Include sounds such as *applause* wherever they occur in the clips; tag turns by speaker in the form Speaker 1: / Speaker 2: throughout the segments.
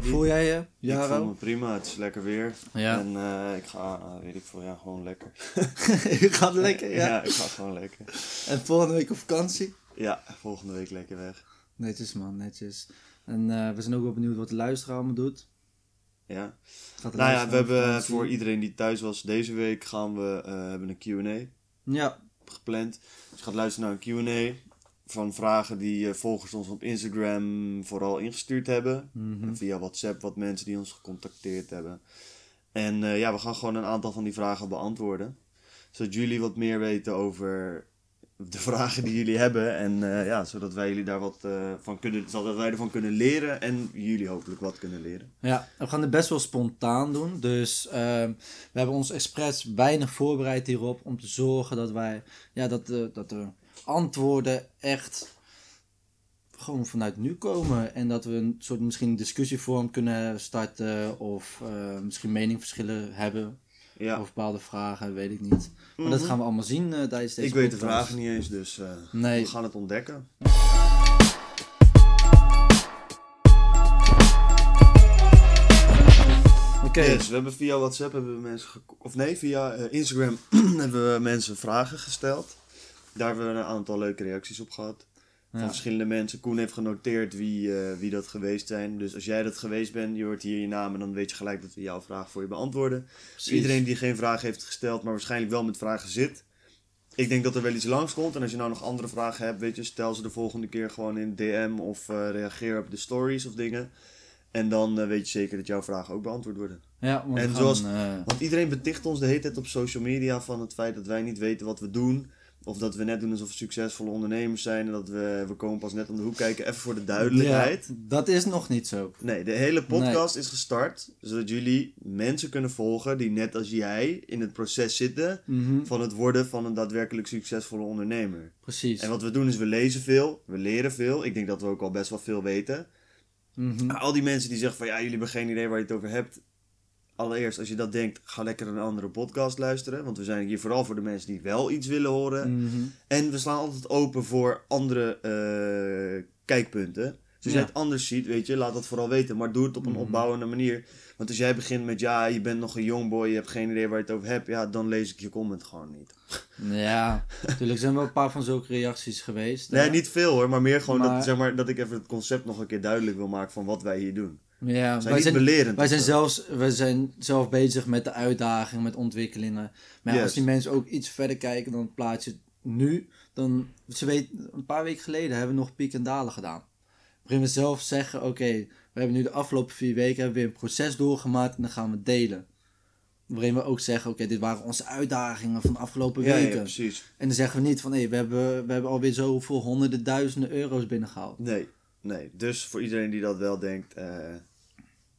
Speaker 1: Hoe voel jij je,
Speaker 2: Ik voel me prima, het is lekker weer.
Speaker 1: Ja.
Speaker 2: En eh, ik ga, eh, weet ik veel, ja, gewoon lekker. *laughs*
Speaker 1: je gaat lekker, ja.
Speaker 2: ik ga gewoon lekker.
Speaker 1: En volgende week op vakantie?
Speaker 2: Ja, volgende week lekker weg.
Speaker 1: Netjes man, netjes. En eh, we zijn ook wel benieuwd wat de luisteraar allemaal doet.
Speaker 2: Ja.
Speaker 1: Gaat
Speaker 2: Nou ja, we hebben
Speaker 1: vakantie?
Speaker 2: voor iedereen die thuis was, deze week gaan we, eh, hebben een Q&A
Speaker 1: Ja,
Speaker 2: gepland. Dus je gaat luisteren naar een Q&A van vragen die eh, volgers ons op Instagram vooral ingestuurd hebben.
Speaker 1: Mhm.
Speaker 2: Via WhatsApp wat mensen die ons gecontacteerd hebben. En eh, ja, we gaan gewoon een aantal van die vragen beantwoorden. Zodat jullie wat meer weten over de *laughs* vragen die jullie hebben. En eh, ja, zodat wij jullie daar wat van kunnen, zodat wij ervan kunnen leren en jullie hopelijk wat kunnen leren.
Speaker 1: ja, we gaan het best wel spontaan doen. Dus we hebben ons expres weinig voorbereid hierop om te zorgen dat wij, ja, dat dat de antwoorden echt gewoon vanuit nu komen. En dat we een soort misschien discussievorm kunnen starten of eh, misschien meningsverschillen hebben.
Speaker 2: Ja,
Speaker 1: Over bepaalde vragen, weet ik niet. Maar dat gaan we allemaal zien eh, tijdens deze
Speaker 2: ik weet de vragen niet eens, dus eh,
Speaker 1: Nee.
Speaker 2: we gaan het ontdekken.
Speaker 1: Oké,
Speaker 2: Yes, we hebben via WhatsApp hebben we mensen of nee, via Instagram *clears throat* hebben we mensen vragen gesteld. Daar hebben we een aantal leuke reacties op gehad. Van
Speaker 1: Ja.
Speaker 2: verschillende mensen. Koen heeft genoteerd wie, eh, wie dat geweest zijn. Dus als jij dat geweest bent, je hoort hier je naam en dan weet je gelijk dat we jouw vraag voor je beantwoorden.
Speaker 1: precies.
Speaker 2: Iedereen die geen vraag heeft gesteld, maar waarschijnlijk wel met vragen zit. Ik denk dat er wel iets langs komt. En als je nou nog andere vragen hebt, weet je, stel ze de volgende keer gewoon in DM of eh, reageer op de stories of dingen. En dan eh, weet je zeker dat jouw vragen ook beantwoord worden.
Speaker 1: Ja, want
Speaker 2: En zoals- Want iedereen beticht ons de hele tijd op social media van het feit dat wij niet weten wat we doen. Of dat we net doen alsof we succesvolle ondernemers zijn. En dat we, we komen pas net om de hoek kijken. Even voor de duidelijkheid.
Speaker 1: ja, dat is nog niet zo.
Speaker 2: Nee, de hele podcast is gestart. Zodat jullie mensen kunnen volgen die net als jij in het proces zitten.
Speaker 1: Mhm,
Speaker 2: Van het worden van een daadwerkelijk succesvolle ondernemer.
Speaker 1: Precies.
Speaker 2: En wat we doen is we lezen veel. We leren veel. Ik denk dat we ook al best wel veel weten. Maar al die mensen die zeggen van ja, jullie hebben geen idee waar je het over hebt. Allereerst, als je dat denkt, ga lekker een andere podcast luisteren. Want we zijn hier vooral voor de mensen die wel iets willen horen.
Speaker 1: Mhm.
Speaker 2: En we staan altijd open voor andere eh, kijkpunten. Dus als
Speaker 1: Ja.
Speaker 2: jij het anders ziet, weet je, laat dat vooral weten. Maar doe het op een
Speaker 1: Mhm.
Speaker 2: opbouwende manier. Want als jij begint met ja, je bent nog een jongboy, je hebt geen idee waar je het over hebt. Ja, dan lees ik je comment gewoon niet. *laughs*
Speaker 1: Ja, natuurlijk zijn wel een paar van zulke reacties geweest.
Speaker 2: Nee,
Speaker 1: hè.
Speaker 2: niet veel hoor, maar meer gewoon
Speaker 1: Maar-
Speaker 2: dat, zeg maar, dat ik even het concept nog een keer duidelijk wil maken van wat wij hier doen.
Speaker 1: Ja,
Speaker 2: zijn
Speaker 1: wij zijn,
Speaker 2: belerend.
Speaker 1: wij zijn, zelfs, wij zijn zelf bezig met de uitdagingen, met ontwikkelingen. Maar
Speaker 2: Yes.
Speaker 1: als die mensen ook iets verder kijken dan het plaatje nu, dan... Ze weet, een paar weken geleden hebben we nog piek en dalen gedaan. Waarin we zelf zeggen, oké, we hebben nu de afgelopen vier weken hebben we weer een proces doorgemaakt en dan gaan we delen. Waarin we ook zeggen, oké, dit waren onze uitdagingen van de afgelopen
Speaker 2: Ja, ja,
Speaker 1: weken.
Speaker 2: precies.
Speaker 1: en dan zeggen we niet van, hé, we, hebben, we hebben alweer zoveel honderden duizenden euro's binnengehaald.
Speaker 2: Nee, nee. Dus voor iedereen die dat wel denkt, eh,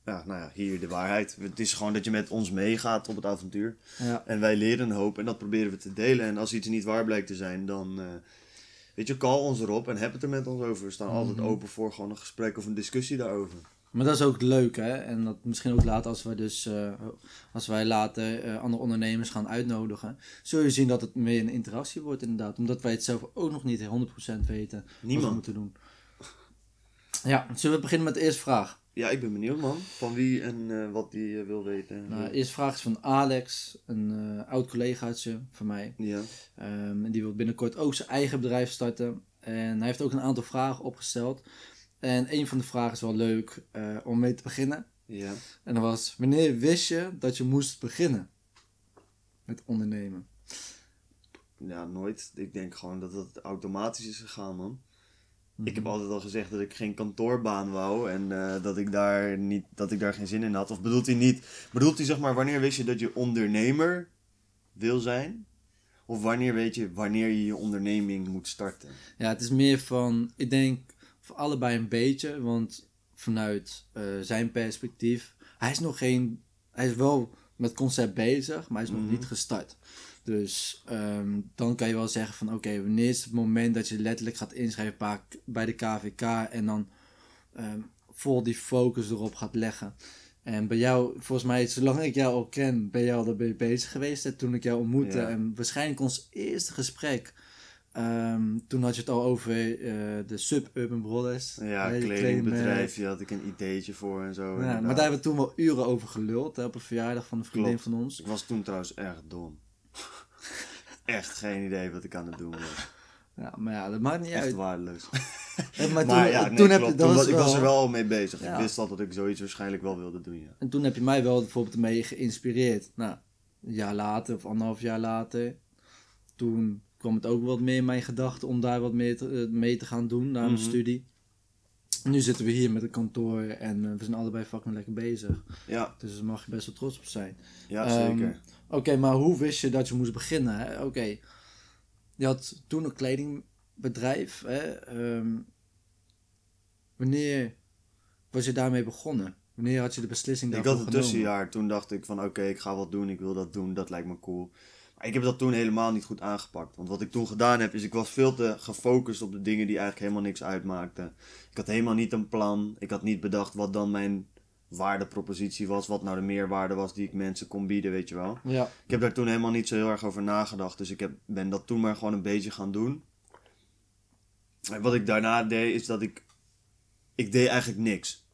Speaker 2: ja, nou ja, hier de waarheid. Het is gewoon dat je met ons meegaat op het avontuur.
Speaker 1: Ja,
Speaker 2: En wij leren een hoop en dat proberen we te delen. En als iets niet waar blijkt te zijn, dan eh, weet je, call ons erop en heb het er met ons over. We staan altijd
Speaker 1: Mhm.
Speaker 2: open voor gewoon een gesprek of een discussie daarover.
Speaker 1: Maar dat is ook leuk, hè? En dat misschien ook later als wij dus, eh, als wij later eh, andere ondernemers gaan uitnodigen, zul je zien dat het meer een interactie wordt inderdaad. Omdat wij het zelf ook nog niet 100% weten wat we moeten doen. Ja, zullen we beginnen met de eerste vraag?
Speaker 2: Ja, ik ben benieuwd man, van wie en eh, wat die eh, wil weten.
Speaker 1: Nou, de eerste vraag is van Alex, een eh, oud collegaatje van mij.
Speaker 2: Ja,
Speaker 1: Ehm, en die wil binnenkort ook zijn eigen bedrijf starten. En hij heeft ook een aantal vragen opgesteld. En een van de vragen is wel leuk om mee te beginnen.
Speaker 2: ja.
Speaker 1: En dat was, wanneer wist je dat je moest beginnen met ondernemen?
Speaker 2: Ja, nooit. Ik denk gewoon dat het automatisch is gegaan, man. Ik
Speaker 1: Mhm.
Speaker 2: heb altijd al gezegd dat ik geen kantoorbaan wou en eh, dat, ik daar niet, dat ik daar geen zin in had. Of bedoelt hij niet? Bedoelt hij zeg maar, wanneer wist je dat je ondernemer wil zijn? Of wanneer weet je wanneer je je onderneming moet starten?
Speaker 1: Ja, het is meer van, ik denk, allebei een beetje, want vanuit eh, zijn perspectief, hij is nog geen, hij is wel met concept bezig, maar hij is nog
Speaker 2: Mhm.
Speaker 1: niet gestart. Dus ehm, dan kan je wel zeggen van oké, wanneer is het moment dat je letterlijk gaat inschrijven bij de KVK en dan ehm, vol die focus erop gaat leggen. En bij jou, volgens mij, zolang ik jou al ken, ben je al ermee bezig geweest. Hè, toen ik jou ontmoette.
Speaker 2: Ja.
Speaker 1: En waarschijnlijk ons eerste gesprek. ehm, toen had je het al over eh, de Suburban Brothers.
Speaker 2: Ja,
Speaker 1: hè, je
Speaker 2: kledingbedrijf, daar had ik een ideetje voor en zo.
Speaker 1: Ja, maar daar hebben we toen wel uren over geluld. Hè, op een verjaardag van een vriendin
Speaker 2: Klopt.
Speaker 1: van ons.
Speaker 2: Ik was toen trouwens erg dom. *laughs* Echt geen idee wat ik aan het doen was.
Speaker 1: Ja, maar ja, dat maakt niet
Speaker 2: Echt
Speaker 1: uit.
Speaker 2: waardeloos. *laughs*
Speaker 1: Hè, maar *laughs*
Speaker 2: Maar
Speaker 1: toen,
Speaker 2: ja, nee,
Speaker 1: toen heb je, dat was
Speaker 2: ik was er
Speaker 1: wel-
Speaker 2: mee bezig.
Speaker 1: Ja.
Speaker 2: Ik wist al dat ik zoiets waarschijnlijk wel wilde doen, ja.
Speaker 1: En toen heb je mij wel bijvoorbeeld ermee geïnspireerd. Nou, een jaar later of anderhalf jaar later. Toen kwam het ook wat meer in mijn gedachten om daar wat meer te, eh, mee te gaan doen na mijn
Speaker 2: Mhm.
Speaker 1: studie. Nu zitten we hier met een kantoor en eh, we zijn allebei fucking lekker bezig.
Speaker 2: Ja,
Speaker 1: Dus daar mag je best wel trots op zijn.
Speaker 2: ja
Speaker 1: Ehm,
Speaker 2: zeker.
Speaker 1: Oké, maar hoe wist je dat je moest beginnen? Oké, je had toen een kledingbedrijf. Hè? ehm, wanneer was je daarmee begonnen? Wanneer had je de beslissing
Speaker 2: Ik
Speaker 1: daarvoor
Speaker 2: had een
Speaker 1: genomen?
Speaker 2: tussenjaar. Toen dacht ik van oké, ik ga wat doen. Ik wil dat doen. Dat lijkt me cool. Maar ik heb dat toen helemaal niet goed aangepakt. Want wat ik toen gedaan heb, is ik was veel te gefocust op de dingen die eigenlijk helemaal niks uitmaakten. Ik had helemaal niet een plan. Ik had niet bedacht wat dan mijn waardepropositie was. Wat nou de meerwaarde was die ik mensen kon bieden, weet je wel.
Speaker 1: Ja.
Speaker 2: Ik heb daar toen helemaal niet zo heel erg over nagedacht. Dus ik heb, ben dat toen maar gewoon een beetje gaan doen. En wat ik daarna deed, is dat ik... Ik deed eigenlijk niks.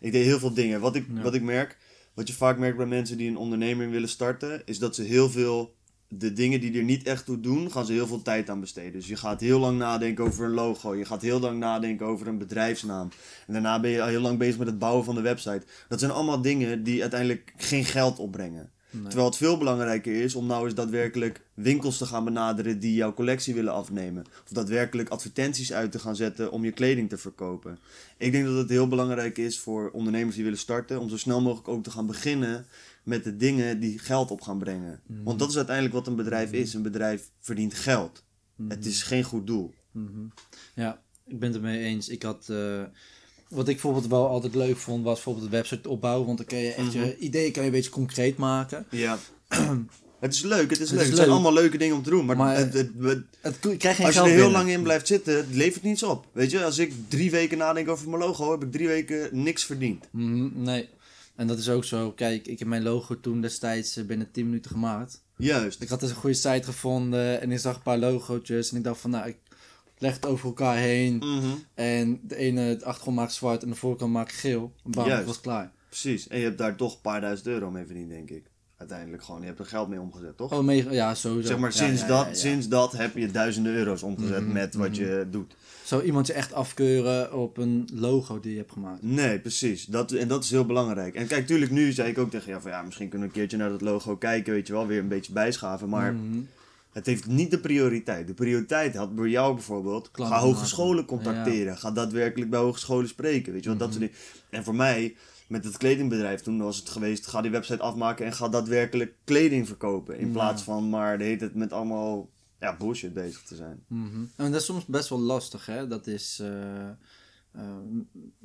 Speaker 2: Ik deed heel veel dingen. Wat ik,
Speaker 1: Ja.
Speaker 2: wat ik merk, wat je vaak merkt bij mensen die een onderneming willen starten, is dat ze heel veel... De dingen die er niet echt toe doen, gaan ze heel veel tijd aan besteden. Dus je gaat heel lang nadenken over een logo. Je gaat heel lang nadenken over een bedrijfsnaam. En daarna ben je al heel lang bezig met het bouwen van de website. Dat zijn allemaal dingen die uiteindelijk geen geld opbrengen.
Speaker 1: Nee.
Speaker 2: Terwijl het veel belangrijker is om nou eens daadwerkelijk winkels te gaan benaderen die jouw collectie willen afnemen. Of daadwerkelijk advertenties uit te gaan zetten om je kleding te verkopen. Ik denk dat het heel belangrijk is voor ondernemers die willen starten om zo snel mogelijk ook te gaan beginnen met de dingen die geld op gaan brengen. Want dat is uiteindelijk wat een bedrijf is. Een bedrijf verdient geld. Het is geen goed doel.
Speaker 1: Mhm. Ja, ik ben het ermee eens. Ik had, eh, wat ik bijvoorbeeld wel altijd leuk vond, was bijvoorbeeld de website opbouwen. Want dan kun je echt je ideeën kan je een beetje concreet maken.
Speaker 2: Ja. *clears throat* het is leuk, het is
Speaker 1: Het
Speaker 2: leuk.
Speaker 1: is
Speaker 2: het zijn
Speaker 1: leuk.
Speaker 2: allemaal leuke dingen om te doen. Maar,
Speaker 1: Maar-
Speaker 2: het, het-
Speaker 1: krijg
Speaker 2: Als je er heel
Speaker 1: binnen.
Speaker 2: lang in blijft zitten, het levert niets op. Weet je, als ik drie weken nadenk over mijn logo, heb ik drie weken niks verdiend.
Speaker 1: Mhm, nee. En dat is ook zo. Kijk, ik heb mijn logo toen destijds eh, binnen 10 minuten gemaakt.
Speaker 2: Juist.
Speaker 1: Ik had dus een goede site gevonden en ik zag een paar logootjes. En ik dacht van, nou, ik leg het over elkaar heen.
Speaker 2: Mhm,
Speaker 1: En de ene, het achtergrond maakt zwart en de voorkant maakt geel. Bam,
Speaker 2: Juist.
Speaker 1: het was klaar.
Speaker 2: Precies. En je hebt daar toch een paar duizend euro mee verdiend, denk ik. Uiteindelijk gewoon. Je hebt er geld mee omgezet, toch?
Speaker 1: Oh, mega, ja, sowieso.
Speaker 2: zeg maar,
Speaker 1: Ja,
Speaker 2: sinds,
Speaker 1: ja,
Speaker 2: dat,
Speaker 1: ja,
Speaker 2: sinds dat heb je duizenden euro's omgezet
Speaker 1: Mhm,
Speaker 2: met wat je doet.
Speaker 1: Zou iemand je echt afkeuren op een logo die je hebt gemaakt?
Speaker 2: Nee, precies. Dat, en dat is heel belangrijk. En kijk, tuurlijk, nu zei ik ook tegen jou van ja, misschien kunnen we een keertje naar dat logo kijken, weet je wel, weer een beetje bijschaven. Maar
Speaker 1: Mhm.
Speaker 2: Het heeft niet de prioriteit. De prioriteit had bij jou bijvoorbeeld.
Speaker 1: Klanten
Speaker 2: ga hogescholen contacteren. Ga daadwerkelijk bij hogescholen spreken. Weet je wel, dat
Speaker 1: Mhm.
Speaker 2: soort dingen. En voor mij, met het kledingbedrijf, toen was het geweest. Ga die website afmaken en ga daadwerkelijk kleding verkopen. In
Speaker 1: Ja.
Speaker 2: plaats van maar de hele tijd met allemaal ja, bullshit bezig te zijn.
Speaker 1: Mhm. En dat is soms best wel lastig, hè? Dat is.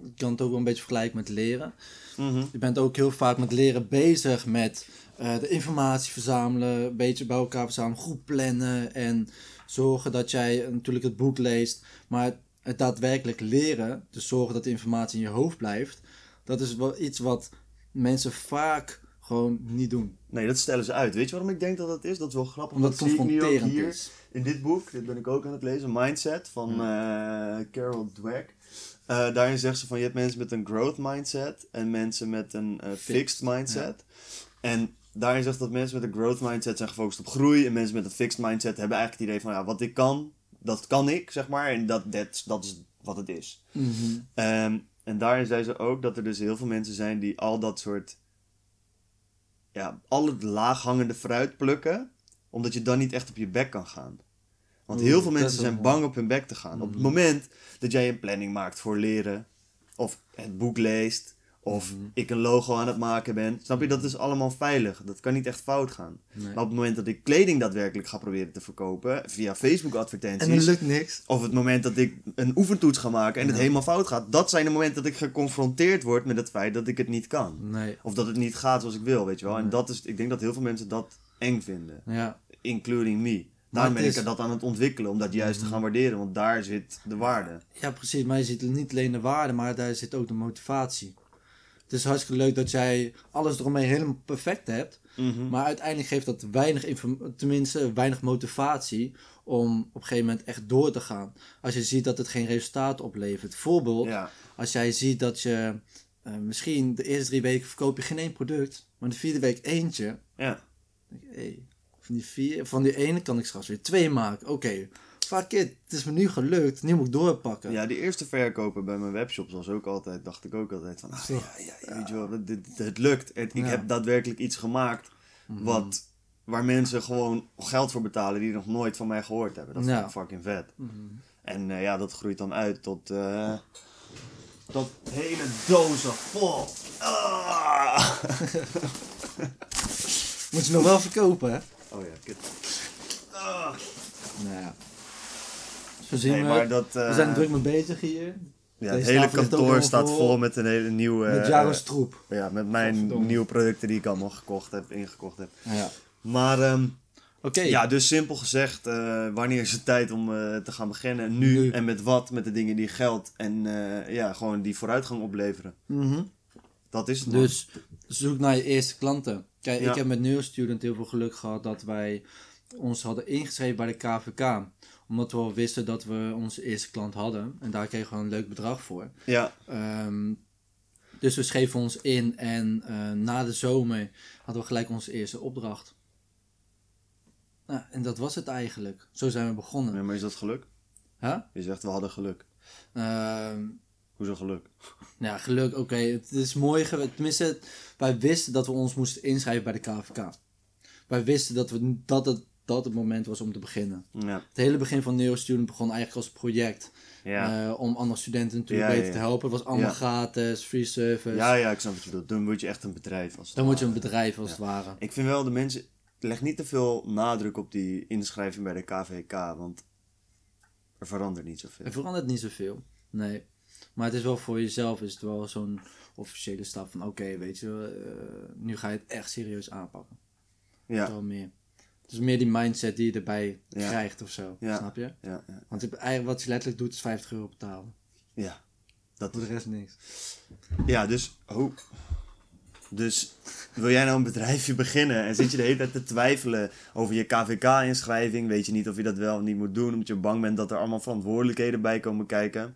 Speaker 1: ik kan het ook wel een beetje vergelijken met leren.
Speaker 2: Mhm.
Speaker 1: Je bent ook heel vaak met leren bezig met eh, de informatie verzamelen, een beetje bij elkaar verzamelen, goed plannen en zorgen dat jij natuurlijk het boek leest. Maar het daadwerkelijk leren, dus zorgen dat de informatie in je hoofd blijft, dat is wel iets wat mensen vaak gewoon niet doen.
Speaker 2: Nee, dat stellen ze uit. Weet je waarom ik denk dat dat is? Dat is wel grappig.
Speaker 1: Omdat
Speaker 2: dat zie ik nu ook hier.
Speaker 1: is.
Speaker 2: in dit boek, dit ben ik ook aan het lezen, Mindset van eh, Carol Dweck. Eh, daarin zegt ze van je hebt mensen met een growth mindset en mensen met een eh, fixed mindset. En daarin zegt dat mensen met een growth mindset zijn gefocust op groei en mensen met een fixed mindset hebben eigenlijk het idee van ja, wat ik kan, dat kan ik, zeg maar. En dat, dat, dat is wat het is.
Speaker 1: Mhm.
Speaker 2: Ehm, en daarin zei ze ook dat er dus heel veel mensen zijn die al dat soort. Ja, al het laaghangende fruit plukken, omdat je dan niet echt op je bek kan gaan. Want heel veel
Speaker 1: dat
Speaker 2: mensen zijn bang op hun bek te gaan. Op het
Speaker 1: Mhm.
Speaker 2: moment dat jij een planning maakt voor leren, of het boek leest, Of
Speaker 1: Mhm.
Speaker 2: ik een logo aan het maken ben. Snap je, dat is allemaal veilig. Dat kan niet echt fout gaan.
Speaker 1: Nee.
Speaker 2: Maar op het moment dat ik kleding daadwerkelijk ga proberen te verkopen via Facebook
Speaker 1: En
Speaker 2: advertenties.
Speaker 1: er lukt niks.
Speaker 2: Of het moment dat ik een oefentoets ga maken en het helemaal fout gaat. Dat zijn de momenten dat ik geconfronteerd word met het feit dat ik het niet kan.
Speaker 1: Nee.
Speaker 2: Of dat het niet gaat zoals ik wil, weet je wel. En dat is, ik denk dat heel veel mensen dat eng vinden.
Speaker 1: Ja.
Speaker 2: Including me. Daarom
Speaker 1: het
Speaker 2: ben ik
Speaker 1: is-
Speaker 2: dat aan het ontwikkelen. Om dat juist te
Speaker 1: Mhm.
Speaker 2: gaan waarderen. Want daar zit de waarde.
Speaker 1: ja, precies. Maar je ziet niet alleen de waarde, maar daar zit ook de motivatie. Het is hartstikke leuk dat jij alles eromheen helemaal perfect hebt.
Speaker 2: Mhm.
Speaker 1: Maar uiteindelijk geeft dat weinig, tenminste weinig motivatie om op een gegeven moment echt door te gaan. Als je ziet dat het geen resultaat oplevert. Voorbeeld,
Speaker 2: Ja.
Speaker 1: als jij ziet dat je eh, misschien de eerste drie weken verkoop je geen één product, maar de vierde week eentje.
Speaker 2: Ja.
Speaker 1: denk hey, van, die vier, van die ene kan ik straks weer twee maken. Oké, fuck it, het is me nu gelukt, nu moet ik doorpakken.
Speaker 2: ja, die eerste verkopen bij mijn webshops was ook altijd, dacht ik ook altijd van, ah, ja, ja, weet je wel, dit, het lukt. Ik heb daadwerkelijk iets gemaakt
Speaker 1: Mhm.
Speaker 2: wat, waar mensen gewoon geld voor betalen die nog nooit van mij gehoord hebben. Dat is
Speaker 1: Ja.
Speaker 2: fucking vet.
Speaker 1: Mhm.
Speaker 2: En eh, ja, dat groeit dan uit tot, eh, tot hele dozen vol. Ah! *laughs*
Speaker 1: Moet je nog wel verkopen, hè?
Speaker 2: Oh ja, kut. Ah.
Speaker 1: Nou ja. Zo zien
Speaker 2: Nee,
Speaker 1: we.
Speaker 2: maar dat, eh,
Speaker 1: we zijn druk mee bezig hier.
Speaker 2: ja, het hele kantoor staat
Speaker 1: vol
Speaker 2: met een hele nieuwe...
Speaker 1: Met
Speaker 2: eh,
Speaker 1: Jaro's troep.
Speaker 2: ja, met mijn nieuwe producten die ik allemaal gekocht heb, ingekocht heb.
Speaker 1: Ja.
Speaker 2: Maar ehm,
Speaker 1: Oké.
Speaker 2: ja, dus simpel gezegd, eh, wanneer is het tijd om eh, te gaan beginnen? Nu,
Speaker 1: Nu.
Speaker 2: en met wat? Met de dingen die geld en eh, ja, gewoon die vooruitgang opleveren.
Speaker 1: Mhm.
Speaker 2: Dat is het. man.
Speaker 1: Dus zoek naar je eerste klanten. Kijk,
Speaker 2: Ja.
Speaker 1: ik heb met Neurostudent heel veel geluk gehad dat wij ons hadden ingeschreven bij de KVK. Omdat we al wisten dat we onze eerste klant hadden. En daar kregen we een leuk bedrag voor.
Speaker 2: Ja,
Speaker 1: Ehm, dus we schreven ons in en eh, na de zomer hadden we gelijk onze eerste opdracht. Nou, en dat was het eigenlijk. Zo zijn we begonnen.
Speaker 2: Ja, maar is dat geluk?
Speaker 1: Huh?
Speaker 2: Je zegt we hadden geluk.
Speaker 1: Ehm,
Speaker 2: Hoezo geluk?
Speaker 1: Ja, geluk, oké. Het is mooi geweest. Tenminste, wij wisten dat we ons moesten inschrijven bij de KVK. Wij wisten dat, we, dat, het, dat het moment was om te beginnen.
Speaker 2: Ja,
Speaker 1: Het hele begin van Neurostudent begon eigenlijk als project.
Speaker 2: ja.
Speaker 1: eh, om andere studenten natuurlijk
Speaker 2: Ja,
Speaker 1: beter te helpen. Het was allemaal gratis, free service.
Speaker 2: ja, ja, ik snap wat je bedoelt. Dan word je echt een bedrijf. Als het
Speaker 1: Dan moet je een bedrijf als het ware.
Speaker 2: Ik vind wel de mensen. Leg niet te veel nadruk op die inschrijving bij de KVK, want er verandert niet zoveel.
Speaker 1: Er verandert niet zoveel. Nee. Maar het is wel voor jezelf is het wel zo'n officiële stap van oké, weet je, eh, nu ga je het echt serieus aanpakken.
Speaker 2: Ja,
Speaker 1: wel meer. Is meer die mindset die je erbij
Speaker 2: Ja.
Speaker 1: krijgt of zo.
Speaker 2: Ja.
Speaker 1: Snap je?
Speaker 2: ja, ja.
Speaker 1: Want eigenlijk wat je letterlijk doet is 50 euro betalen.
Speaker 2: ja. Dat
Speaker 1: Voor
Speaker 2: is,
Speaker 1: de rest niks.
Speaker 2: ja, dus. Oh. Dus wil jij nou een bedrijfje beginnen en zit je de hele tijd te twijfelen over je KVK-inschrijving? Weet je niet of je dat wel of niet moet doen, omdat je bang bent dat er allemaal verantwoordelijkheden bij komen kijken?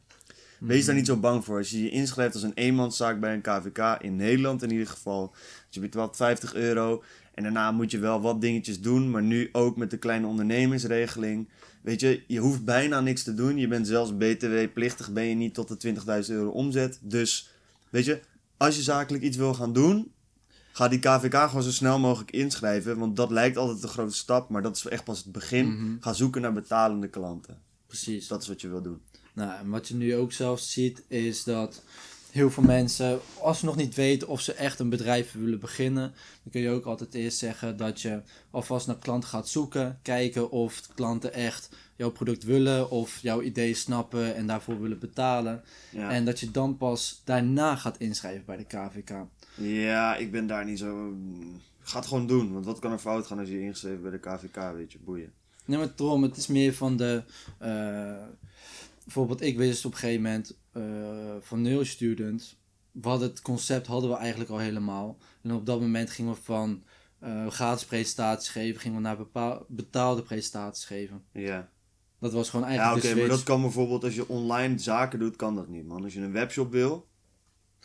Speaker 2: Wees daar niet zo bang voor. Als je je inschrijft als een eenmanszaak bij een KVK, in Nederland in ieder geval, dus je betaalt 50 euro. En daarna moet je wel wat dingetjes doen, maar nu ook met de kleine ondernemingsregeling. Weet je, je hoeft bijna niks te doen. Je bent zelfs BTW-plichtig, ben je niet tot de 20.000 euro omzet. Dus, weet je, als je zakelijk iets wil gaan doen, ga die KVK gewoon zo snel mogelijk inschrijven. Want dat lijkt altijd een grote stap, maar dat is echt pas het begin.
Speaker 1: Mhm.
Speaker 2: Ga zoeken naar betalende klanten.
Speaker 1: Precies.
Speaker 2: Dat is wat je wil doen.
Speaker 1: Nou, en wat je nu ook zelf ziet is dat heel veel mensen, als ze nog niet weten of ze echt een bedrijf willen beginnen, dan kun je ook altijd eerst zeggen dat je alvast naar klanten gaat zoeken, kijken of klanten echt jouw product willen of jouw idee snappen en daarvoor willen betalen.
Speaker 2: Ja.
Speaker 1: En dat je dan pas daarna gaat inschrijven bij de KVK.
Speaker 2: Ja, ik ben daar niet zo. Ga het gewoon doen, want wat kan er fout gaan als je ingeschreven bij de KVK, weet je, boeien.
Speaker 1: Nee, maar daarom, het is meer van de... eh, bijvoorbeeld, ik wist op een gegeven moment van Neurostudent... We hadden het concept hadden we eigenlijk al helemaal. En op dat moment gingen we van eh, gratis presentaties geven... gingen we naar bepaal- betaalde presentaties geven.
Speaker 2: Ja.
Speaker 1: Dat was gewoon
Speaker 2: Ja,
Speaker 1: eigenlijk
Speaker 2: oké,
Speaker 1: de
Speaker 2: maar dat kan bijvoorbeeld als je online zaken doet, kan dat niet, man. Als je een webshop wil,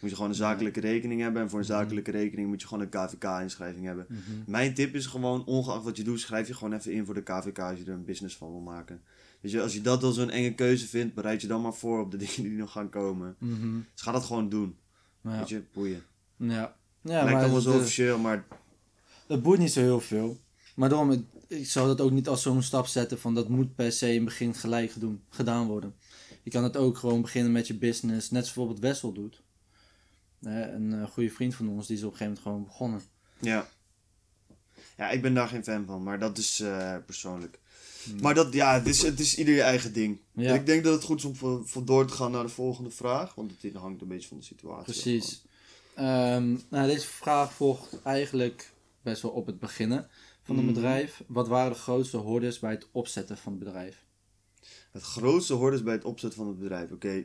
Speaker 2: moet je gewoon een zakelijke rekening hebben. En voor een zakelijke rekening moet je gewoon een KVK-inschrijving hebben.
Speaker 1: Mhm.
Speaker 2: Mijn tip is gewoon, ongeacht wat je doet, schrijf je gewoon even in voor de KVK als je er een business van wil maken. Dus je, als je dat al zo'n enge keuze vindt, bereid je dan maar voor op de *laughs* dingen die nog gaan komen.
Speaker 1: Mhm.
Speaker 2: Dus ga dat gewoon doen.
Speaker 1: Ja.
Speaker 2: Weet je, boeien.
Speaker 1: Ja. Ja,
Speaker 2: Lijkt
Speaker 1: maar
Speaker 2: allemaal zo officieel, maar
Speaker 1: Het boeit niet zo heel veel. Maar daarom, ik- ik zou dat ook niet als zo'n stap zetten van dat moet per se in het begin gelijk doen, gedaan worden. Je kan het ook gewoon beginnen met je business, net zoals bijvoorbeeld Wessel doet. Een eh, goede vriend van ons, die is op een gegeven moment gewoon begonnen.
Speaker 2: Ja. Ja, ik ben daar geen fan van, maar dat is eh, persoonlijk. Maar dat, ja, het is, het is ieder je eigen ding.
Speaker 1: Ja.
Speaker 2: En ik denk dat het goed is om voor, voor door te gaan naar de volgende vraag, want het hangt een beetje van de situatie.
Speaker 1: Precies. Ehm, nou, deze vraag volgt eigenlijk best wel op het beginnen van een
Speaker 2: Mhm.
Speaker 1: bedrijf. Wat waren de grootste hordes bij het opzetten van het bedrijf?
Speaker 2: Het grootste hordes bij het opzetten van het bedrijf. Oké,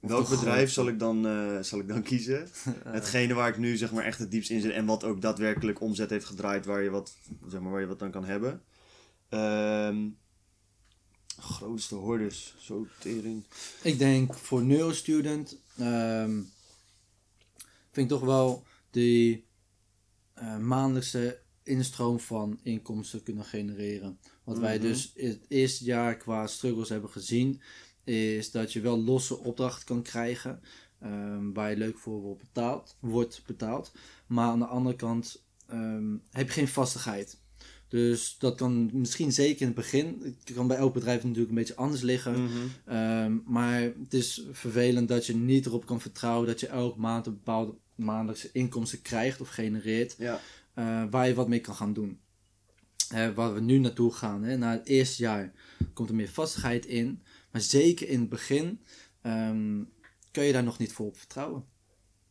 Speaker 2: welk bedrijf zal ik, dan, eh, zal ik dan kiezen? *laughs* Hetgene waar ik nu zeg maar echt het diepst in zit en wat ook daadwerkelijk omzet heeft gedraaid, waar je wat, zeg maar, waar je wat aan kan hebben. Ehm, grootste hordes, zo tering.
Speaker 1: Ik denk voor neurostudent ehm vind ik toch wel die eh, maandelijkse instroom van inkomsten kunnen genereren. Wat wij
Speaker 2: Mhm.
Speaker 1: dus het eerste jaar qua struggles hebben gezien, is dat je wel losse opdrachten kan krijgen. ehm, waar je leuk voor wordt betaald, wordt betaald. Maar aan de andere kant heb je geen vastigheid. Dus dat kan misschien zeker in het begin. Het kan bij elk bedrijf natuurlijk een beetje anders liggen.
Speaker 2: Mhm.
Speaker 1: Ehm, maar het is vervelend dat je niet erop kan vertrouwen dat je elke maand een bepaalde maandelijkse inkomsten krijgt of genereert.
Speaker 2: Ja.
Speaker 1: eh, waar je wat mee kan gaan doen. Waar we nu naartoe gaan, hè, na het eerste jaar, komt er meer vastigheid in. Maar zeker in het begin ehm, kun je daar nog niet voor op vertrouwen.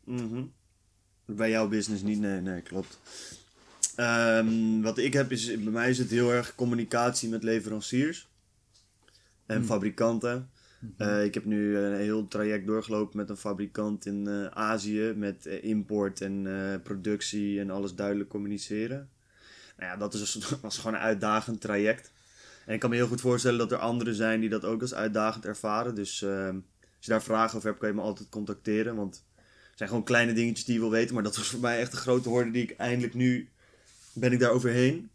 Speaker 2: Mhm. Bij jouw business niet, nee, nee, klopt. Ehm, wat ik heb is, bij mij is het heel erg communicatie met leveranciers en
Speaker 1: Hmm.
Speaker 2: fabrikanten.
Speaker 1: Mhm.
Speaker 2: Eh, ik heb nu een heel traject doorgelopen met een fabrikant in eh, Azië met eh, import en productie en alles duidelijk communiceren. Nou ja, dat is, *laughs* was gewoon een uitdagend traject. En ik kan me heel goed voorstellen dat er anderen zijn die dat ook als uitdagend ervaren. Dus ehm, als je daar vragen over hebt, kan je me altijd contacteren. Want het zijn gewoon kleine dingetjes die je wil weten. Maar dat was voor mij echt een grote horde die ik eindelijk nu ben ik daar overheen.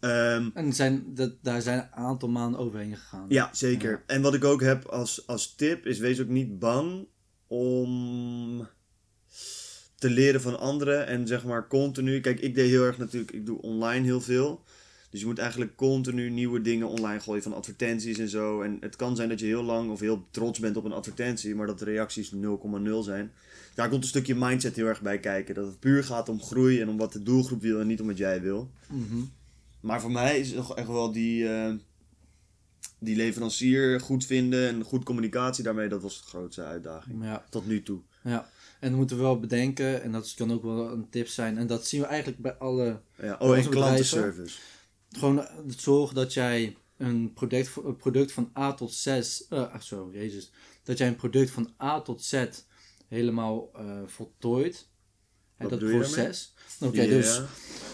Speaker 2: Ehm,
Speaker 1: En zijn, dat, daar zijn een aantal maanden overheen gegaan.
Speaker 2: ja, zeker.
Speaker 1: Ja.
Speaker 2: En wat ik ook heb als, als tip is: wees ook niet bang om te leren van anderen en zeg maar continu. Kijk, ik deed heel erg natuurlijk, ik doe online heel veel. Dus je moet eigenlijk continu nieuwe dingen online gooien van advertenties en zo. En het kan zijn dat je heel lang of heel trots bent op een advertentie, maar dat de reacties 0,0 zijn. Daar komt een stukje mindset heel erg bij kijken. Dat het puur gaat om groei en om wat de doelgroep wil en niet om wat jij wil.
Speaker 1: Mhm.
Speaker 2: Maar voor mij is het nog echt wel die, eh, die leverancier goed vinden en goed communicatie daarmee. Dat was de grootste uitdaging.
Speaker 1: ja.
Speaker 2: Tot nu toe.
Speaker 1: Ja, en dan moeten we wel bedenken, en dat kan ook wel een tip zijn, en dat zien we eigenlijk bij alle,
Speaker 2: Ja, oh, en klantenservice.
Speaker 1: gewoon eh, zorg dat jij een product, een product van A tot Z, eh, ach zo, jezus, dat jij een product van A tot Z helemaal eh voltooit. Hè,
Speaker 2: Wat
Speaker 1: dat proces. Oké, dus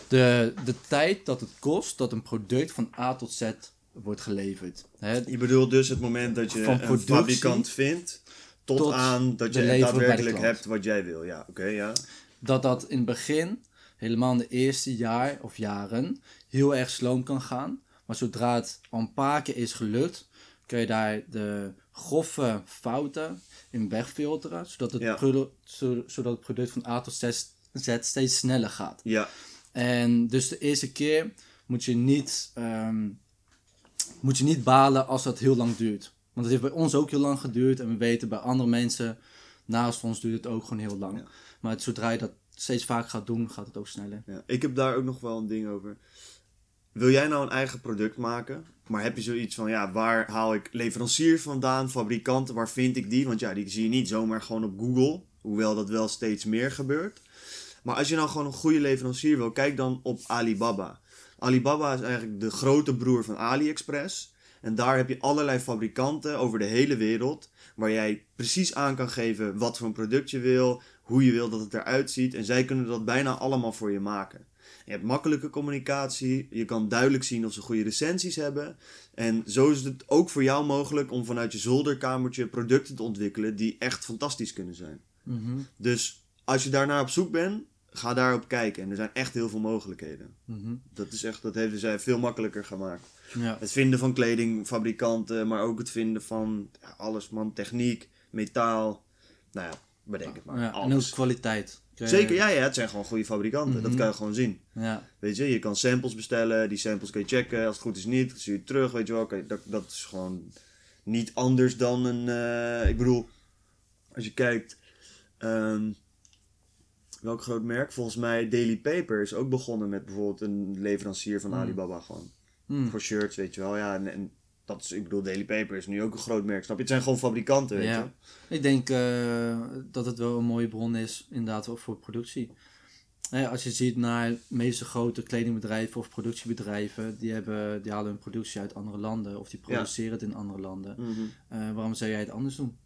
Speaker 1: de, de tijd dat het kost dat een product van A tot Z wordt geleverd. Hè,
Speaker 2: Je bedoelt dus het moment dat je
Speaker 1: Van
Speaker 2: een fabrikant vindt, tot,
Speaker 1: tot
Speaker 2: aan dat je daadwerkelijk hebt wat jij wil. Ja, oké, ja.
Speaker 1: dat dat in het begin, helemaal in de eerste jaar of jaren, heel erg sloom kan gaan. Maar zodra het al een paar keer is gelukt, kun je daar de grove fouten in wegfilteren, zodat het,
Speaker 2: Ja.
Speaker 1: produ- zo- zodat het product van A tot Z, Z steeds sneller gaat.
Speaker 2: Ja,
Speaker 1: En dus de eerste keer moet je niet, ehm, moet je niet balen als dat heel lang duurt. Want het heeft bij ons ook heel lang geduurd. En we weten bij andere mensen naast ons duurt het ook gewoon heel lang.
Speaker 2: Ja.
Speaker 1: Maar het, zodra je dat steeds vaak gaat doen, gaat het ook sneller.
Speaker 2: ja. Ik heb daar ook nog wel een ding over. Wil jij nou een eigen product maken? Maar heb je zoiets van, ja, waar haal ik leveranciers vandaan, fabrikanten, waar vind ik die? Want ja, die zie je niet zomaar gewoon op Google. Hoewel dat wel steeds meer gebeurt. Maar als je nou gewoon een goede leverancier wil, kijk dan op Alibaba. Alibaba is eigenlijk de grote broer van AliExpress. En daar heb je allerlei fabrikanten over de hele wereld. Waar jij precies aan kan geven wat voor een product je wil. Hoe je wil dat het eruit ziet. En zij kunnen dat bijna allemaal voor je maken. Je hebt makkelijke communicatie. Je kan duidelijk zien of ze goede recensies hebben. En zo is het ook voor jou mogelijk om vanuit je zolderkamertje producten te ontwikkelen die echt fantastisch kunnen zijn.
Speaker 1: Mhm,
Speaker 2: Dus als je daarnaar op zoek bent, ga daarop kijken. En er zijn echt heel veel mogelijkheden.
Speaker 1: mhm.
Speaker 2: Dat is echt, dat heeft zij veel makkelijker gemaakt.
Speaker 1: Ja.
Speaker 2: Het vinden van kledingfabrikanten, maar ook het vinden van ja, alles man, techniek, metaal. Nou ja, bedenk het maar.
Speaker 1: Ja, en ook kwaliteit.
Speaker 2: Zeker, ja, ja, het zijn gewoon goede fabrikanten. Dat
Speaker 1: Mhm.
Speaker 2: kan je gewoon zien.
Speaker 1: Ja,
Speaker 2: Weet je, je kan samples bestellen, die samples kun je checken. Als het goed is niet, dan stuur je het terug, weet je wel. Dat, dat is gewoon niet anders dan een... eh, ik bedoel, als je kijkt, Ehm, welk groot merk? Volgens mij Daily Paper is ook begonnen met bijvoorbeeld een leverancier van
Speaker 1: Hmm.
Speaker 2: Alibaba gewoon.
Speaker 1: Hmm.
Speaker 2: Voor shirts, weet je wel. Ja, en, en dat is, ik bedoel, Daily Paper is nu ook een groot merk, snap je? Het zijn gewoon fabrikanten, weet je.
Speaker 1: Ja. Ik denk eh, dat het wel een mooie bron is, inderdaad, voor productie. Hè, als je ziet naar de meeste grote kledingbedrijven of productiebedrijven, die, hebben, die halen hun productie uit andere landen of die produceren het in andere landen.
Speaker 2: Mhm.
Speaker 1: Eh, waarom zou jij het anders doen?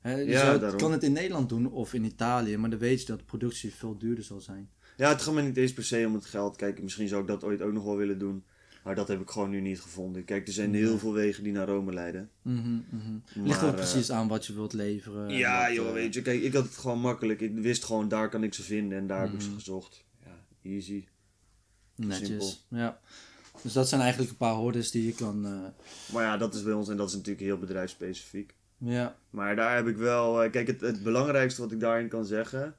Speaker 1: Hè, je
Speaker 2: Ja,
Speaker 1: zou het- kan het in Nederland doen of in Italië, maar dan weet je dat de productie veel duurder zal zijn.
Speaker 2: Ja, het gaat me niet eens per se om het geld. Kijk, misschien zou ik dat ooit ook nog wel willen doen. Maar dat heb ik gewoon nu niet gevonden. Kijk, er zijn heel veel wegen die naar Rome leiden.
Speaker 1: Mhm, mhm.
Speaker 2: Maar,
Speaker 1: Ligt ook
Speaker 2: eh,
Speaker 1: precies aan wat je wilt leveren. en
Speaker 2: Ja,
Speaker 1: wat,
Speaker 2: joh,
Speaker 1: eh,
Speaker 2: weet je. Kijk, ik had het gewoon makkelijk. Ik wist gewoon, daar kan ik ze vinden. En daar heb ik
Speaker 1: Mhm.
Speaker 2: ze gezocht. Ja, easy.
Speaker 1: Netjes.
Speaker 2: simpel.
Speaker 1: Ja. Dus dat zijn eigenlijk een paar hordes die je kan. eh,
Speaker 2: Maar ja, dat is bij ons. En dat is natuurlijk heel bedrijfsspecifiek.
Speaker 1: ja.
Speaker 2: Maar daar heb ik wel... Kijk, het, het belangrijkste wat ik daarin kan zeggen...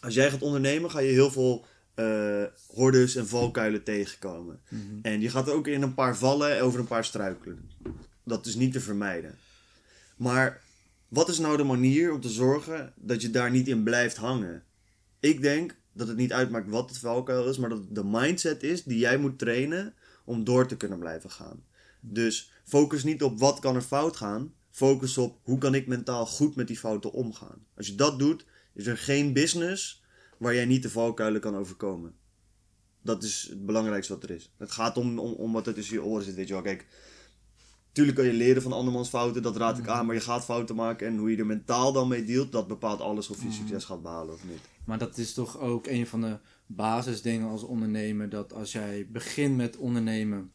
Speaker 2: Als jij gaat ondernemen, ga je heel veel eh hordes en valkuilen tegenkomen.
Speaker 1: Mhm.
Speaker 2: En je gaat ook in een paar vallen en over een paar struikelen. Dat is niet te vermijden. Maar wat is nou de manier om te zorgen dat je daar niet in blijft hangen? Ik denk dat het niet uitmaakt wat het valkuil is, maar dat het de mindset is die jij moet trainen om door te kunnen blijven gaan. Dus focus niet op wat kan er fout gaan. Focus op hoe kan ik mentaal goed met die fouten omgaan. Als je dat doet, is er geen business waar jij niet de valkuilen kan overkomen. Dat is het belangrijkste wat er is. Het gaat om, om, om wat er tussen je oren zit, weet je wel. Kijk, tuurlijk kan je leren van andermans fouten, dat raad ik aan. Maar je gaat fouten maken en hoe je er mentaal dan mee dealt, dat bepaalt alles of je succes gaat behalen of niet.
Speaker 1: Maar dat is toch ook een van de basisdingen als ondernemer. Dat als jij begint met ondernemen,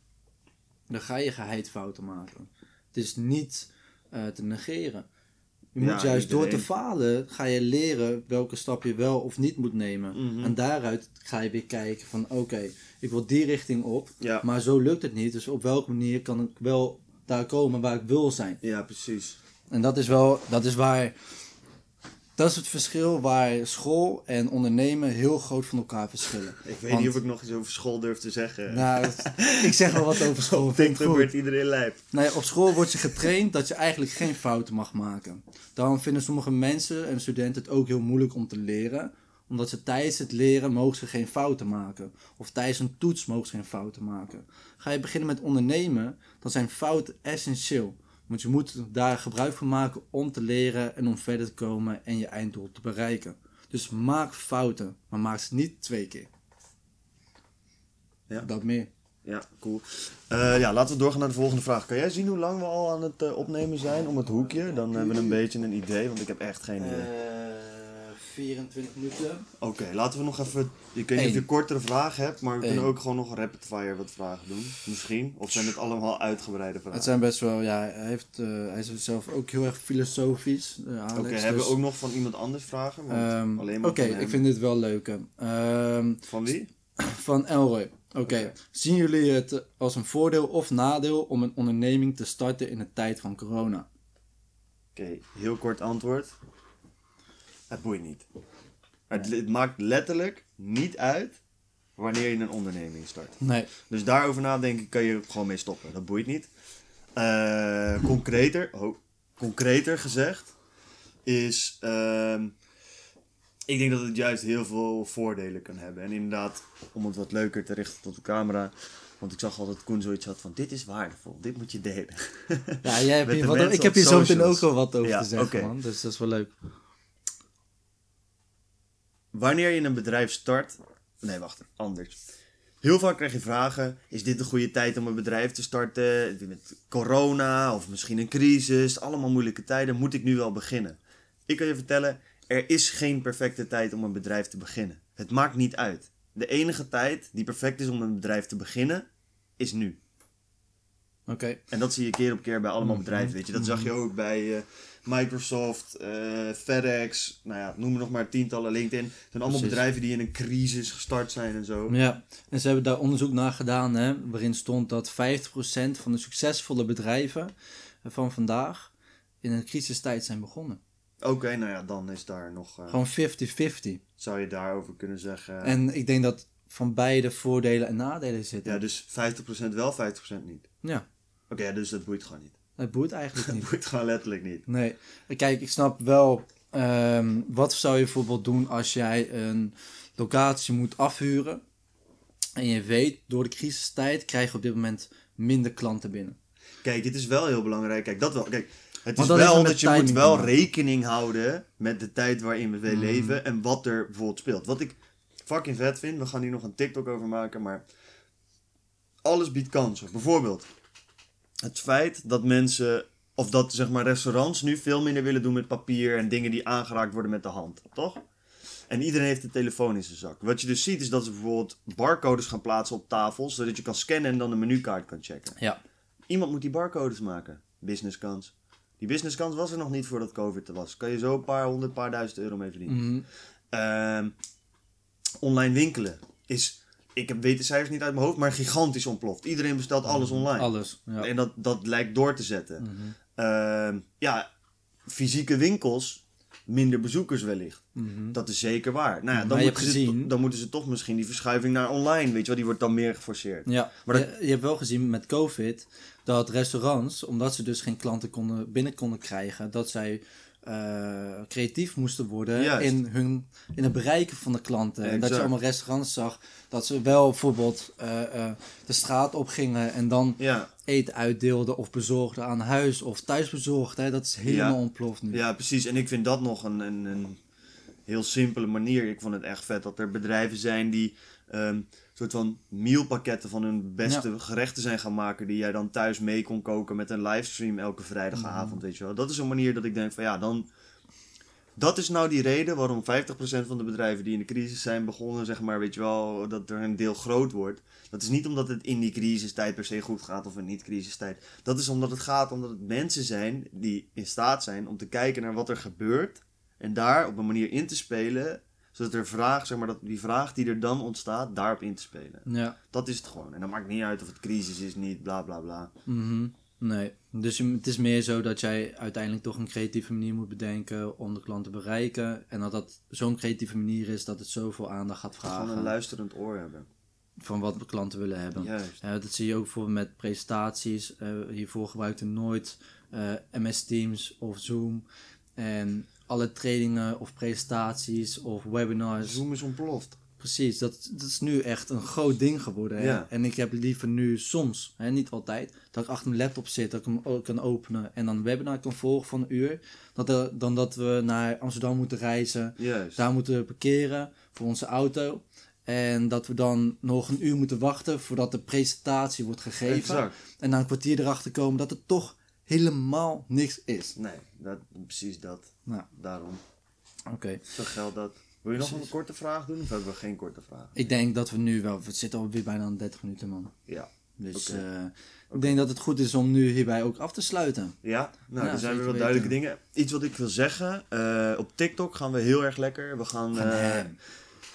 Speaker 1: dan ga je geheid fouten maken. Het is niet eh, te negeren. Je
Speaker 2: Ja,
Speaker 1: moet juist door te falen, ga je leren welke stap je wel of niet moet nemen.
Speaker 2: Mhm.
Speaker 1: En daaruit ga je weer kijken van oké, ik wil die richting op.
Speaker 2: Ja,
Speaker 1: Maar zo lukt het niet. Dus op welke manier kan ik wel daar komen waar ik wil zijn?
Speaker 2: ja precies.
Speaker 1: En dat is wel, dat is waar, dat is het verschil waar school en ondernemen heel groot van elkaar verschillen. *laughs*
Speaker 2: Ik weet
Speaker 1: Want-
Speaker 2: niet of ik nog iets over school durf te zeggen.
Speaker 1: Nou, ik zeg wel wat over school.
Speaker 2: dat
Speaker 1: goed.
Speaker 2: wordt iedereen lijp.
Speaker 1: Nee, op school word je getraind dat je eigenlijk geen fouten mag maken. Daarom vinden sommige mensen en studenten het ook heel moeilijk om te leren. Omdat ze tijdens het leren mogen ze geen fouten maken. Of tijdens een toets mogen ze geen fouten maken. Ga je beginnen met ondernemen, dan zijn fouten essentieel. Want je moet daar gebruik van maken om te leren en om verder te komen en je einddoel te bereiken. Dus maak fouten, maar maak ze niet twee keer.
Speaker 2: Ja.
Speaker 1: Dat meer.
Speaker 2: Ja, cool. Eh, ja, laten we doorgaan naar de volgende vraag. Kan jij zien hoe lang we al aan het eh, opnemen zijn om het hoekje? Dan hebben we een beetje een idee, want ik heb echt geen idee.
Speaker 1: 24 minuten.
Speaker 2: Oké, laten we nog even... Ik weet niet of je kortere vragen hebt, maar we
Speaker 1: Eén.
Speaker 2: kunnen ook gewoon nog rapid fire wat vragen doen. Misschien. Of zijn het allemaal uitgebreide vragen?
Speaker 1: Het zijn best wel, ja, hij, heeft, eh, hij is zelf ook heel erg filosofisch. Alex,
Speaker 2: Oké,
Speaker 1: dus,
Speaker 2: hebben we ook nog van iemand anders vragen? Maar
Speaker 1: Oké, ik vind dit wel leuk. Ehm,
Speaker 2: Van wie? *clears throat*
Speaker 1: van Elroy. Oké,
Speaker 2: Oké.
Speaker 1: zien jullie het als een voordeel of nadeel om een onderneming te starten in de tijd van corona?
Speaker 2: Oké, heel kort antwoord. Het boeit niet. Het, het maakt letterlijk niet uit wanneer je een onderneming start.
Speaker 1: Nee.
Speaker 2: Dus daarover nadenken kan je gewoon mee stoppen. Dat boeit niet. Eh, concreter, oh, concreter gezegd is... ehm, ik denk dat het juist heel veel voordelen kan hebben. En inderdaad, om het wat leuker te richten tot de camera... Want ik zag al dat Koen zoiets had van... Dit is waardevol, dit moet je delen.
Speaker 1: Ja, jij hebt *laughs* hier wat, ik heb hier zo meteen ook wel wat over
Speaker 2: Ja,
Speaker 1: te zeggen, man. Dus dat is wel leuk.
Speaker 2: Wanneer je een bedrijf start. Nee, wacht, anders. Heel vaak krijg je vragen: is dit een goede tijd om een bedrijf te starten? Met corona of misschien een crisis, allemaal moeilijke tijden. Moet ik nu wel beginnen? Ik kan je vertellen: er is geen perfecte tijd om een bedrijf te beginnen. Het maakt niet uit. De enige tijd die perfect is om een bedrijf te beginnen, is nu.
Speaker 1: Oké.
Speaker 2: En dat zie je keer op keer bij
Speaker 1: Mhm.
Speaker 2: allemaal bedrijven, weet je. Dat zag je ook bij eh, Microsoft, eh, FedEx, nou ja, noem er nog maar tientallen, LinkedIn. Het zijn allemaal
Speaker 1: Precies.
Speaker 2: bedrijven die in een crisis gestart zijn en zo.
Speaker 1: Ja, en ze hebben daar onderzoek naar gedaan, hè, waarin stond dat 50% van de succesvolle bedrijven van vandaag in een crisistijd zijn begonnen.
Speaker 2: Oké, nou ja, dan is daar nog, eh,
Speaker 1: Gewoon 50-50.
Speaker 2: zou je daarover kunnen zeggen.
Speaker 1: En ik denk dat van beide voordelen en nadelen zitten.
Speaker 2: ja, dus 50% wel, 50% niet.
Speaker 1: Ja,
Speaker 2: Oké, dus dat boeit gewoon niet.
Speaker 1: dat boeit eigenlijk *laughs*
Speaker 2: Dat
Speaker 1: niet.
Speaker 2: boeit gewoon letterlijk niet.
Speaker 1: Nee, kijk, ik snap wel Ehm, wat zou je bijvoorbeeld doen als jij een locatie moet afhuren en je weet door de crisistijd krijg je op dit moment minder klanten binnen?
Speaker 2: Kijk, het is wel heel belangrijk. Kijk, dat wel. Kijk, het
Speaker 1: Want
Speaker 2: is wel dat je moet wel
Speaker 1: maken.
Speaker 2: rekening houden met de tijd waarin we
Speaker 1: Mhm.
Speaker 2: leven en wat er bijvoorbeeld speelt. Wat ik fucking vet vind, we gaan hier nog een TikTok over maken, maar alles biedt kansen. Bijvoorbeeld het feit dat mensen, of dat zeg maar restaurants nu veel minder willen doen met papier en dingen die aangeraakt worden met de hand, toch? En iedereen heeft een telefoon in zijn zak. Wat je dus ziet is dat ze bijvoorbeeld barcodes gaan plaatsen op tafels, zodat je kan scannen en dan de menukaart kan checken.
Speaker 1: Ja.
Speaker 2: Iemand moet die barcodes maken. Businesskans. Die businesskans was er nog niet voordat COVID er was. Kan je zo een paar honderd, paar duizend euro mee verdienen.
Speaker 1: Mhm.
Speaker 2: Ehm, online winkelen is, ik heb- weet de cijfers niet uit mijn hoofd, maar gigantisch ontploft. Iedereen bestelt alles online.
Speaker 1: Alles. Ja.
Speaker 2: En dat, dat lijkt door te zetten.
Speaker 1: Mhm.
Speaker 2: Ehm, ja, fysieke winkels, minder bezoekers wellicht.
Speaker 1: Mhm.
Speaker 2: Dat is zeker waar. Nou ja, dan,
Speaker 1: je
Speaker 2: moeten ze,
Speaker 1: gezien-
Speaker 2: dan moeten ze toch misschien die verschuiving naar online, weet je wel, die wordt dan meer geforceerd.
Speaker 1: Ja,
Speaker 2: Maar dat-
Speaker 1: je, je hebt wel gezien met COVID dat restaurants, omdat ze dus geen klanten konden, binnen konden krijgen, dat zij eh, creatief moesten worden
Speaker 2: Juist.
Speaker 1: in, hun, in het bereiken van de klanten. En dat je allemaal restaurants zag dat ze wel bijvoorbeeld eh, eh, de straat op gingen en dan
Speaker 2: Ja,
Speaker 1: eten uitdeelden of bezorgden aan huis of thuisbezorgd. Hè? Dat is helemaal
Speaker 2: Ja.
Speaker 1: ontploft nu.
Speaker 2: Ja, precies. En ik vind dat nog een, een, een heel simpele manier. Ik vond het echt vet dat er bedrijven zijn die ehm soort van mealpakketten van hun beste gerechten zijn gaan maken. Die jij dan thuis mee kon koken met een livestream elke vrijdagavond. Weet je wel. Dat is een manier dat ik denk van ja, dan. Dat is nou die reden waarom 50% van de bedrijven die in de crisis zijn begonnen, zeg maar, weet je wel, dat er een deel groot wordt. Dat is niet omdat het in die crisistijd per se goed gaat of in niet-crisistijd. Dat is omdat het gaat omdat het mensen zijn die in staat zijn om te kijken naar wat er gebeurt. En daar op een manier in te spelen. Zodat er vraag, zeg maar, dat die vraag die er dan ontstaat, daarop in te spelen.
Speaker 1: Ja.
Speaker 2: Dat is het gewoon. En dat maakt niet uit of het crisis is, niet, bla bla bla.
Speaker 1: Mhm. Nee, dus het is meer zo dat jij uiteindelijk toch een creatieve manier moet bedenken om de klant te bereiken. En dat dat zo'n creatieve manier is dat het zoveel aandacht gaat
Speaker 2: Gewoon een
Speaker 1: vragen
Speaker 2: luisterend oor hebben.
Speaker 1: van wat de klanten willen hebben.
Speaker 2: Juist.
Speaker 1: Dat zie je ook bijvoorbeeld met presentaties. Eh, hiervoor gebruikte nooit eh, MS Teams of Zoom. En alle trainingen of presentaties of webinars.
Speaker 2: Zoom is ontploft.
Speaker 1: Precies, dat, dat is nu echt een groot ding geworden. Hè?
Speaker 2: Ja.
Speaker 1: En ik heb liever nu soms, hè, niet altijd, dat ik achter mijn laptop zit, dat ik hem ook kan openen en dan een webinar kan volgen van een uur. Dat er, dan dat we naar Amsterdam moeten reizen,
Speaker 2: Juist.
Speaker 1: daar moeten parkeren voor onze auto. En dat we dan nog een uur moeten wachten voordat de presentatie wordt gegeven.
Speaker 2: Exact.
Speaker 1: En na een kwartier erachter komen dat het toch helemaal niks is.
Speaker 2: Nee, dat, precies dat.
Speaker 1: Nou,
Speaker 2: Daarom.
Speaker 1: oké.
Speaker 2: Zo geldt dat. Wil je nog
Speaker 1: Precies.
Speaker 2: een korte vraag doen of hebben we geen korte vraag?
Speaker 1: Ik denk dat we nu wel, we zitten alweer bijna aan 30 minuten man.
Speaker 2: Ja.
Speaker 1: Dus eh, ik denk dat het goed is om nu hierbij ook af te sluiten.
Speaker 2: Ja, nou,
Speaker 1: Ja,
Speaker 2: er zijn weer wat
Speaker 1: weten.
Speaker 2: duidelijke dingen. Iets wat ik wil zeggen. eh, op TikTok gaan we heel erg lekker. We gaan... Eh,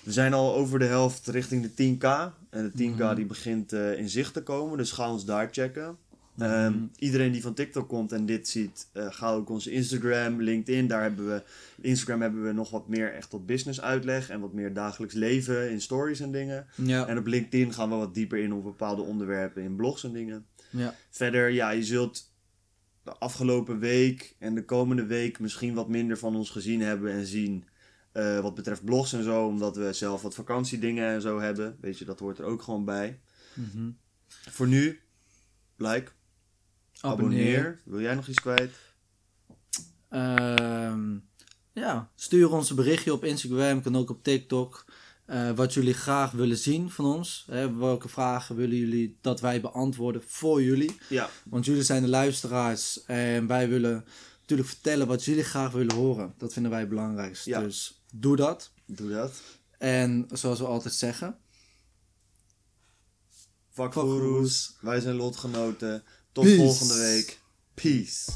Speaker 2: we zijn al over de helft richting de 10k. En de 10k
Speaker 1: Mhm.
Speaker 2: die begint in zicht te komen. Dus ga ons daar checken. Ehm, iedereen die van TikTok komt en dit ziet, eh, ga ook onze Instagram, LinkedIn. Daar hebben we, Instagram hebben we nog wat meer echt op business uitleg en wat meer dagelijks leven in stories en dingen.
Speaker 1: Ja,
Speaker 2: En op LinkedIn gaan we wat dieper in op bepaalde onderwerpen in blogs en dingen.
Speaker 1: ja.
Speaker 2: Verder, ja, je zult de afgelopen week en de komende week misschien wat minder van ons gezien hebben en zien. eh, wat betreft blogs en zo, omdat we zelf wat vakantiedingen en zo hebben. Weet je, dat hoort er ook gewoon bij.
Speaker 1: Mhm.
Speaker 2: Voor nu, like, abonneer.
Speaker 1: Abonneer.
Speaker 2: Wil jij nog iets kwijt?
Speaker 1: Ehm, ja, stuur ons een berichtje op Instagram, kan ook op TikTok. eh, wat jullie graag willen zien van ons. Hè, welke vragen willen jullie dat wij beantwoorden voor jullie?
Speaker 2: Ja,
Speaker 1: Want jullie zijn de luisteraars en wij willen natuurlijk vertellen wat jullie graag willen horen. Dat vinden wij het belangrijkst.
Speaker 2: Ja.
Speaker 1: Dus doe dat.
Speaker 2: doe dat.
Speaker 1: En zoals we altijd zeggen,
Speaker 2: Vakgoeroes, wij zijn lotgenoten. Tot
Speaker 1: Peace.
Speaker 2: volgende week. Peace.